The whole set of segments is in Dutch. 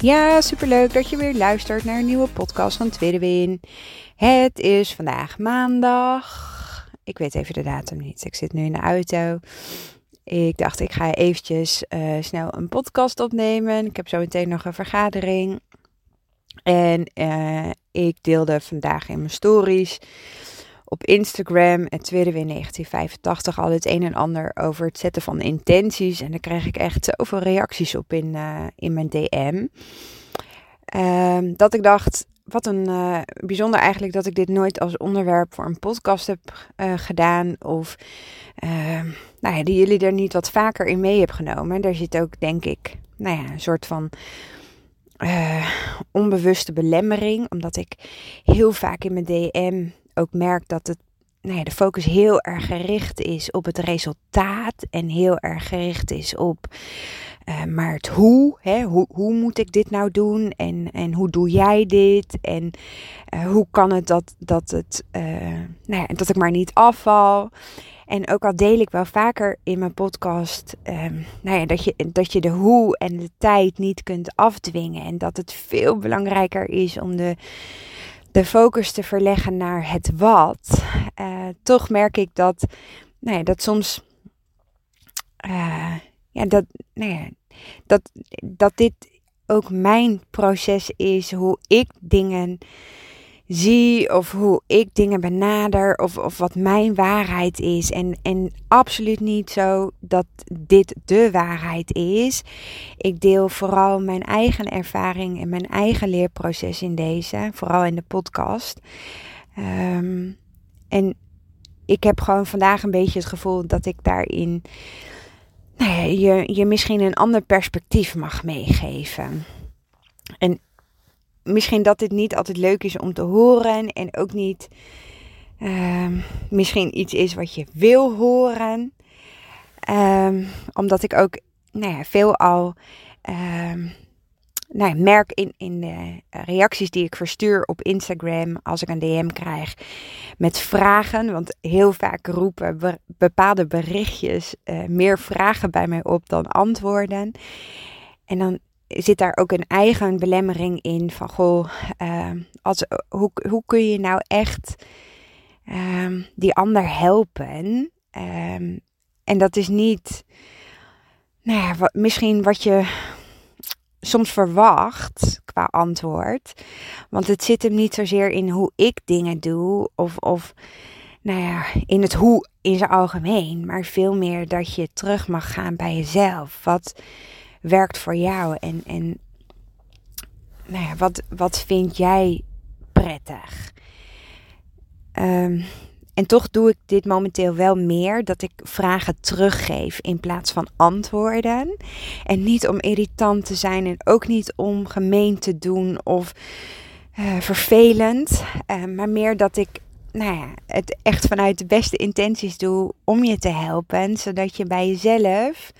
Ja, superleuk dat je weer luistert naar een nieuwe podcast van Tweede Win. Het is vandaag maandag. Ik weet even de datum niet. Ik zit nu in de auto. Ik dacht, ik ga eventjes uh, snel een podcast opnemen. Ik heb zo meteen nog een vergadering. En uh, ik deelde vandaag in mijn stories op Instagram en Twitter in 1985 al het een en ander over het zetten van intenties. En daar kreeg ik echt zoveel reacties op in, uh, in mijn DM. Uh, dat ik dacht, wat een uh, bijzonder eigenlijk dat ik dit nooit als onderwerp voor een podcast heb uh, gedaan. Of ehm, nou ja, die jullie er niet wat vaker in mee hebben genomen. Daar zit ook, denk ik, nou ja, een soort van onbewuste belemmering. Omdat ik heel vaak in mijn DM ook merk dat het, nou ja, de focus heel erg gericht is op het resultaat. En heel erg gericht is op uh, maar het hoe, hè, hoe, hoe moet ik dit nou doen en, en hoe doe jij dit en uh, hoe kan het dat, dat, het, uh, nou ja, dat ik maar niet afval. En ook al deel ik wel vaker in mijn podcast um, nou ja, dat, je, dat je de hoe en de tijd niet kunt afdwingen. En dat het veel belangrijker is om de, de focus te verleggen naar het wat. toch merk ik dat, nou ja, dat soms ja, dat, nou ja, dat, dat dit ook mijn proces is, hoe ik dingen zie of hoe ik dingen benader of, of wat mijn waarheid is. En, en absoluut niet zo dat dit de waarheid is. Ik deel vooral mijn eigen ervaring en mijn eigen leerproces in deze, vooral in de podcast. Um, en ik heb gewoon vandaag een beetje het gevoel dat ik daarin nou je, je misschien een ander perspectief mag meegeven. En misschien dat dit niet altijd leuk is om te horen en ook niet uh, misschien iets is wat je wil horen. Um, omdat ik ook nou ja, veel al um, nou, merk in, in de reacties die ik verstuur op Instagram als ik een DM krijg met vragen. Want heel vaak roepen bepaalde berichtjes uh, meer vragen bij mij op dan antwoorden. En dan zit daar ook een eigen belemmering in van goh, uh, als, hoe, hoe kun je nou echt um, die ander helpen? Um, en dat is niet, nou ja, wat, misschien wat je soms verwacht qua antwoord. Want het zit hem niet zozeer in hoe ik dingen doe of, of nou ja, in het hoe in zijn algemeen. Maar veel meer dat je terug mag gaan bij jezelf. Wat werkt voor jou en, en nou ja, wat, wat vind jij prettig? Um, en toch doe ik dit momenteel wel meer, dat ik vragen teruggeef in plaats van antwoorden. En niet om irritant te zijn en ook niet om gemeen te doen of uh, vervelend. Uh, maar meer dat ik nou ja, het echt vanuit de beste intenties doe om je te helpen. Zodat je bij jezelf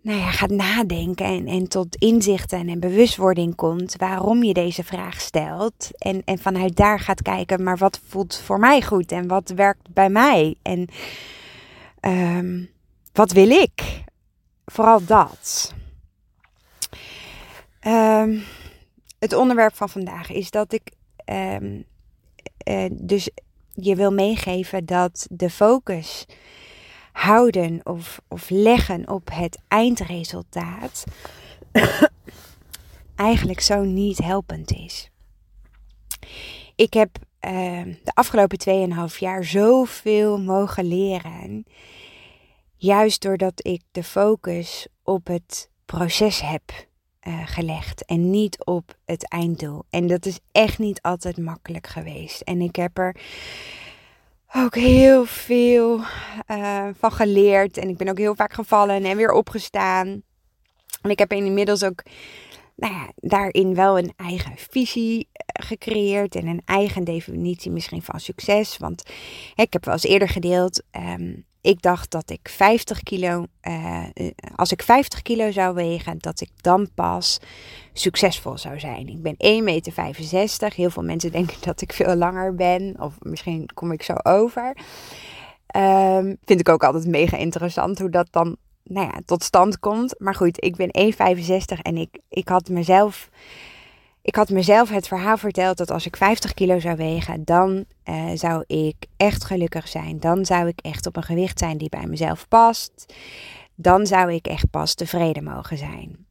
nou ja, gaat nadenken en, en tot inzichten en bewustwording komt waarom je deze vraag stelt. En, en vanuit daar gaat kijken, maar wat voelt voor mij goed en wat werkt bij mij? En um, wat wil ik? Vooral dat. Um, het onderwerp van vandaag is dat ik um, uh, dus je wil meegeven dat de focus houden of, of leggen op het eindresultaat eigenlijk zo niet helpend is. Ik heb uh, de afgelopen 2,5 jaar zoveel mogen leren. Juist doordat ik de focus op het proces heb uh, gelegd en niet op het einddoel. En dat is echt niet altijd makkelijk geweest. En ik heb er ook heel veel uh, van geleerd. En ik ben ook heel vaak gevallen en weer opgestaan. En ik heb inmiddels ook nou ja, daarin wel een eigen visie eh, gecreëerd en een eigen definitie misschien van succes. Want ik heb wel eens eerder gedeeld, um, ik dacht dat ik 50 kilo, uh, als ik 50 kilo zou wegen, dat ik dan pas succesvol zou zijn. Ik ben 1,65 meter. Heel veel mensen denken dat ik veel langer ben, of misschien kom ik zo over. Um, vind ik ook altijd mega interessant hoe dat dan nou ja, tot stand komt. Maar goed, ik ben 1,65 en ik, ik had mezelf. Ik had mezelf het verhaal verteld dat als ik 50 kilo zou wegen, dan uh, zou ik echt gelukkig zijn. Dan zou ik echt op een gewicht zijn die bij mezelf past. Dan zou ik echt pas tevreden mogen zijn.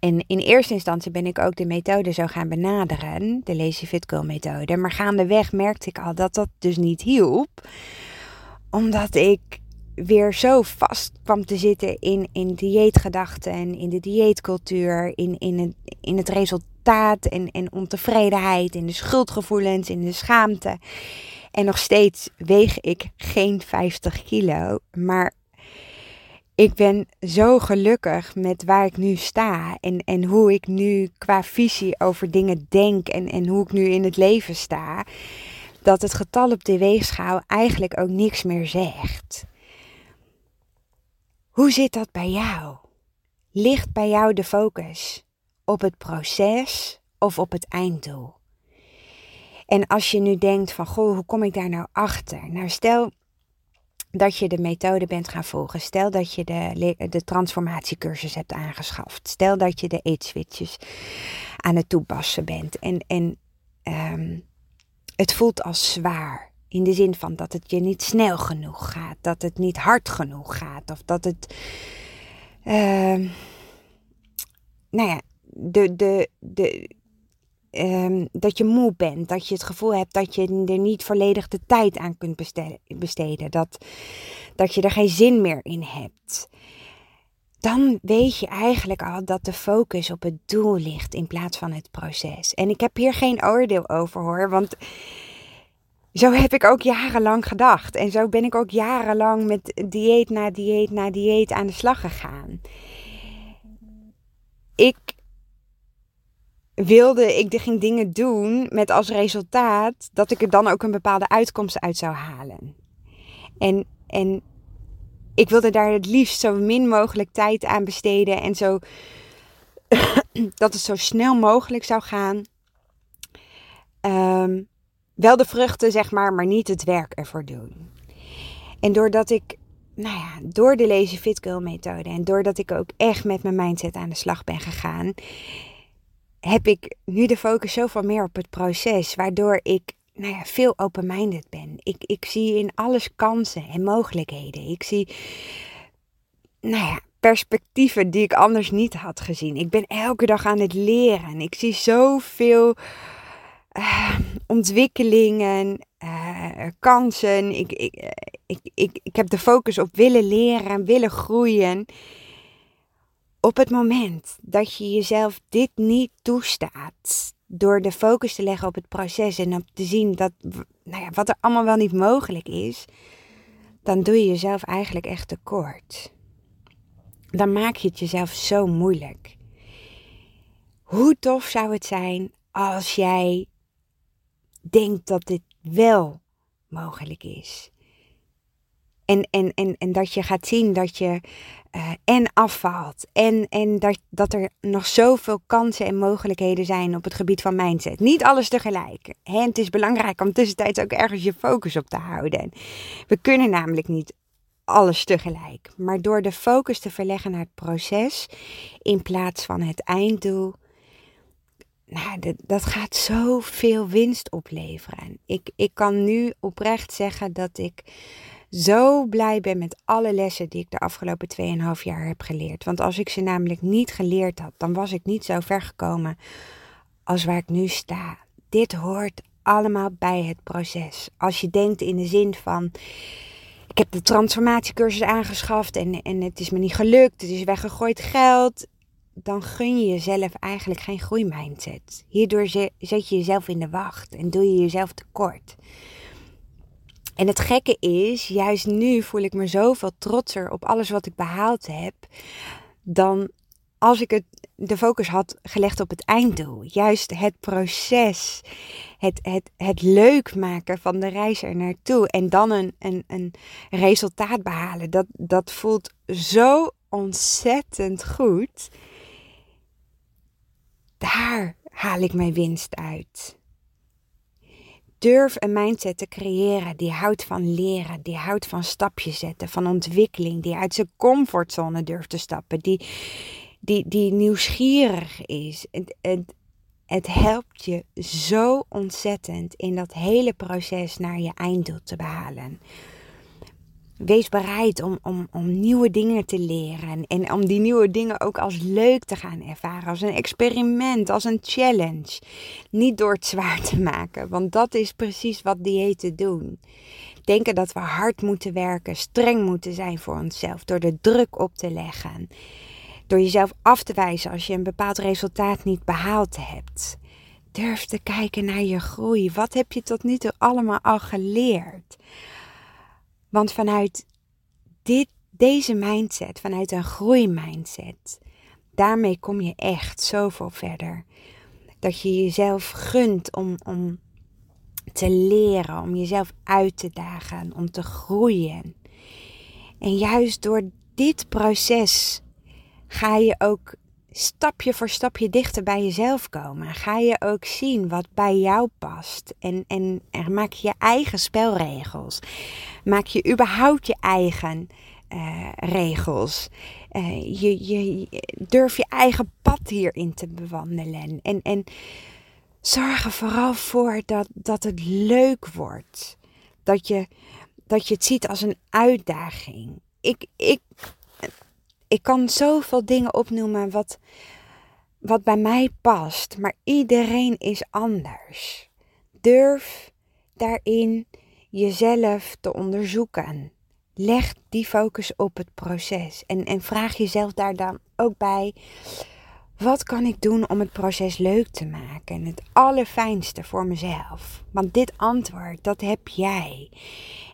En in eerste instantie ben ik ook de methode zo gaan benaderen, de Lazy Fit Girl methode. Maar gaandeweg merkte ik al dat dat dus niet hielp. Omdat ik weer zo vast kwam te zitten in, in dieetgedachten, in de dieetcultuur, in, in, het, in het resultaat en, en ontevredenheid, in de schuldgevoelens, in de schaamte. En nog steeds weeg ik geen 50 kilo, maar ik ben zo gelukkig met waar ik nu sta en, en hoe ik nu qua visie over dingen denk en, en hoe ik nu in het leven sta, dat het getal op de weegschaal eigenlijk ook niks meer zegt. Hoe zit dat bij jou? Ligt bij jou de focus op het proces of op het einddoel? En als je nu denkt van, goh, hoe kom ik daar nou achter? Nou, stel dat je de methode bent gaan volgen. Stel dat je de, de transformatiecursus hebt aangeschaft. Stel dat je de eetswitches aan het toepassen bent. En, en um, het voelt als zwaar. In de zin van dat het je niet snel genoeg gaat, dat het niet hard genoeg gaat, of dat het. Uh, nou ja, de, de, de, uh, dat je moe bent, dat je het gevoel hebt dat je er niet volledig de tijd aan kunt besteden, dat, dat je er geen zin meer in hebt. Dan weet je eigenlijk al dat de focus op het doel ligt in plaats van het proces. En ik heb hier geen oordeel over hoor, want zo heb ik ook jarenlang gedacht. En zo ben ik ook jarenlang met dieet na dieet na dieet aan de slag gegaan. Ik wilde, ik ging dingen doen met als resultaat dat ik er dan ook een bepaalde uitkomst uit zou halen. En, en ik wilde daar het liefst zo min mogelijk tijd aan besteden en zo dat het zo snel mogelijk zou gaan. Um, wel de vruchten, zeg maar, maar niet het werk ervoor doen. En doordat ik, nou ja, door de Lazy Fit Girl methode en doordat ik ook echt met mijn mindset aan de slag ben gegaan, heb ik nu de focus zoveel meer op het proces, waardoor ik nou ja, veel open-minded ben. Ik, ik zie in alles kansen en mogelijkheden. Ik zie, nou ja, perspectieven die ik anders niet had gezien. Ik ben elke dag aan het leren. Ik zie zoveel uh, ontwikkelingen, uh, kansen. Ik, ik, ik, ik, ik heb de focus op willen leren, willen groeien. Op het moment dat je jezelf dit niet toestaat, door de focus te leggen op het proces en op te zien dat, nou ja, wat er allemaal wel niet mogelijk is, dan doe je jezelf eigenlijk echt tekort. Dan maak je het jezelf zo moeilijk. Hoe tof zou het zijn als jij denkt dat dit wel mogelijk is. En, en, en, en dat je gaat zien dat je uh, en afvalt. En, en dat, dat er nog zoveel kansen en mogelijkheden zijn op het gebied van mindset. Niet alles tegelijk. Hè? Het is belangrijk om tussentijds ook ergens je focus op te houden. We kunnen namelijk niet alles tegelijk. Maar door de focus te verleggen naar het proces in plaats van het einddoel nou, dat, dat gaat zoveel winst opleveren. Ik, ik kan nu oprecht zeggen dat ik zo blij ben met alle lessen die ik de afgelopen 2,5 jaar heb geleerd. Want als ik ze namelijk niet geleerd had, dan was ik niet zo ver gekomen als waar ik nu sta. Dit hoort allemaal bij het proces. Als je denkt in de zin van. Ik heb de transformatiecursus aangeschaft en, en het is me niet gelukt. Het is weggegooid geld dan gun je jezelf eigenlijk geen groeimindset. Hierdoor zet je jezelf in de wacht en doe je jezelf tekort. En het gekke is, juist nu voel ik me zoveel trotser op alles wat ik behaald heb, dan als ik het, de focus had gelegd op het einddoel. Juist het proces, het, het, het leuk maken van de reis er naartoe en dan een, een, een resultaat behalen, dat, dat voelt zo ontzettend goed. Daar haal ik mijn winst uit. Durf een mindset te creëren die houdt van leren, die houdt van stapjes zetten, van ontwikkeling, die uit zijn comfortzone durft te stappen, die, die, die nieuwsgierig is. Het, het, het helpt je zo ontzettend in dat hele proces naar je einddoel te behalen. Wees bereid om, om, om nieuwe dingen te leren. En om die nieuwe dingen ook als leuk te gaan ervaren. Als een experiment, als een challenge. Niet door het zwaar te maken. Want dat is precies wat diëten doen. Denken dat we hard moeten werken, streng moeten zijn voor onszelf. Door de druk op te leggen. Door jezelf af te wijzen als je een bepaald resultaat niet behaald hebt. Durf te kijken naar je groei. Wat heb je tot nu toe allemaal al geleerd? Want vanuit dit, deze mindset, vanuit een groeimindset, daarmee kom je echt zoveel verder. Dat je jezelf gunt om, om te leren, om jezelf uit te dagen, om te groeien. En juist door dit proces ga je ook stapje voor stapje dichter bij jezelf komen. Ga je ook zien wat bij jou past. En, en, maak je eigen spelregels. Maak je überhaupt je eigen uh, regels. Uh, je, je, durf je eigen pad hierin te bewandelen. En, en zorg er vooral voor dat, dat het leuk wordt. Dat je, dat je het ziet als een uitdaging. Ik, ik ik kan zoveel dingen opnoemen wat, wat bij mij past, maar iedereen is anders. Durf daarin jezelf te onderzoeken. Leg die focus op het proces en, en vraag jezelf daar dan ook bij: wat kan ik doen om het proces leuk te maken? En het allerfijnste voor mezelf. Want dit antwoord, dat heb jij.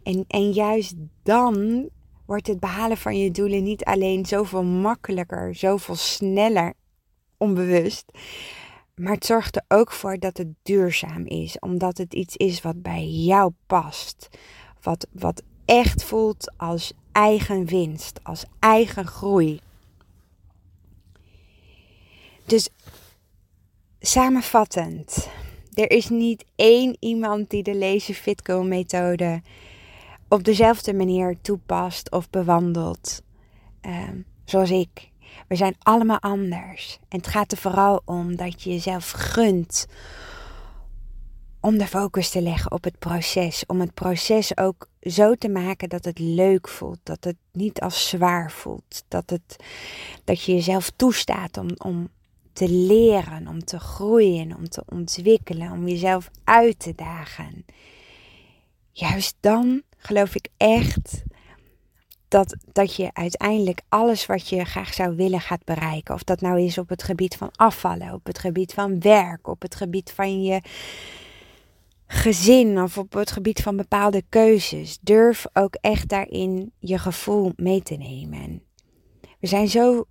En, en juist dan wordt het behalen van je doelen niet alleen zoveel makkelijker, zoveel sneller, onbewust. Maar het zorgt er ook voor dat het duurzaam is, omdat het iets is wat bij jou past. Wat, wat echt voelt als eigen winst, als eigen groei. Dus samenvattend, er is niet één iemand die de Lazy Fitco methode op dezelfde manier toepast of bewandelt ehm, zoals ik. We zijn allemaal anders. En het gaat er vooral om dat je jezelf gunt om de focus te leggen op het proces. Om het proces ook zo te maken dat het leuk voelt. Dat het niet als zwaar voelt. Dat, het, dat je jezelf toestaat om, om te leren, om te groeien, om te ontwikkelen, om jezelf uit te dagen. Juist dan geloof ik echt dat, dat je uiteindelijk alles wat je graag zou willen gaat bereiken. Of dat nou is op het gebied van afvallen, op het gebied van werk, op het gebied van je gezin of op het gebied van bepaalde keuzes. Durf ook echt daarin je gevoel mee te nemen. We zijn zo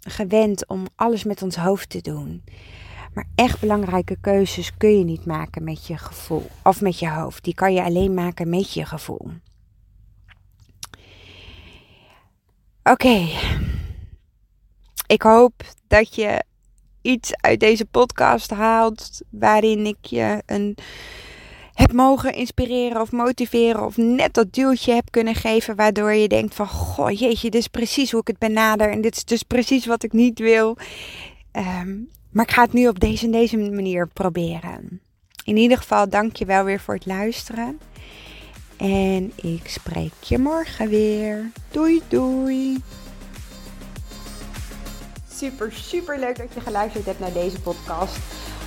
gewend om alles met ons hoofd te doen. Maar echt belangrijke keuzes kun je niet maken met je gevoel of met je hoofd. Die kan je alleen maken met je gevoel. Oké. Ik hoop dat je iets uit deze podcast haalt waarin ik je een heb mogen inspireren of motiveren of net dat duwtje heb kunnen geven waardoor je denkt van goh jeetje dit is precies hoe ik het benader en dit is dus precies wat ik niet wil. Um, maar ik ga het nu op deze en deze manier proberen. In ieder geval, dank je wel weer voor het luisteren. En ik spreek je morgen weer. Doei doei. Super, super leuk dat je geluisterd hebt naar deze podcast.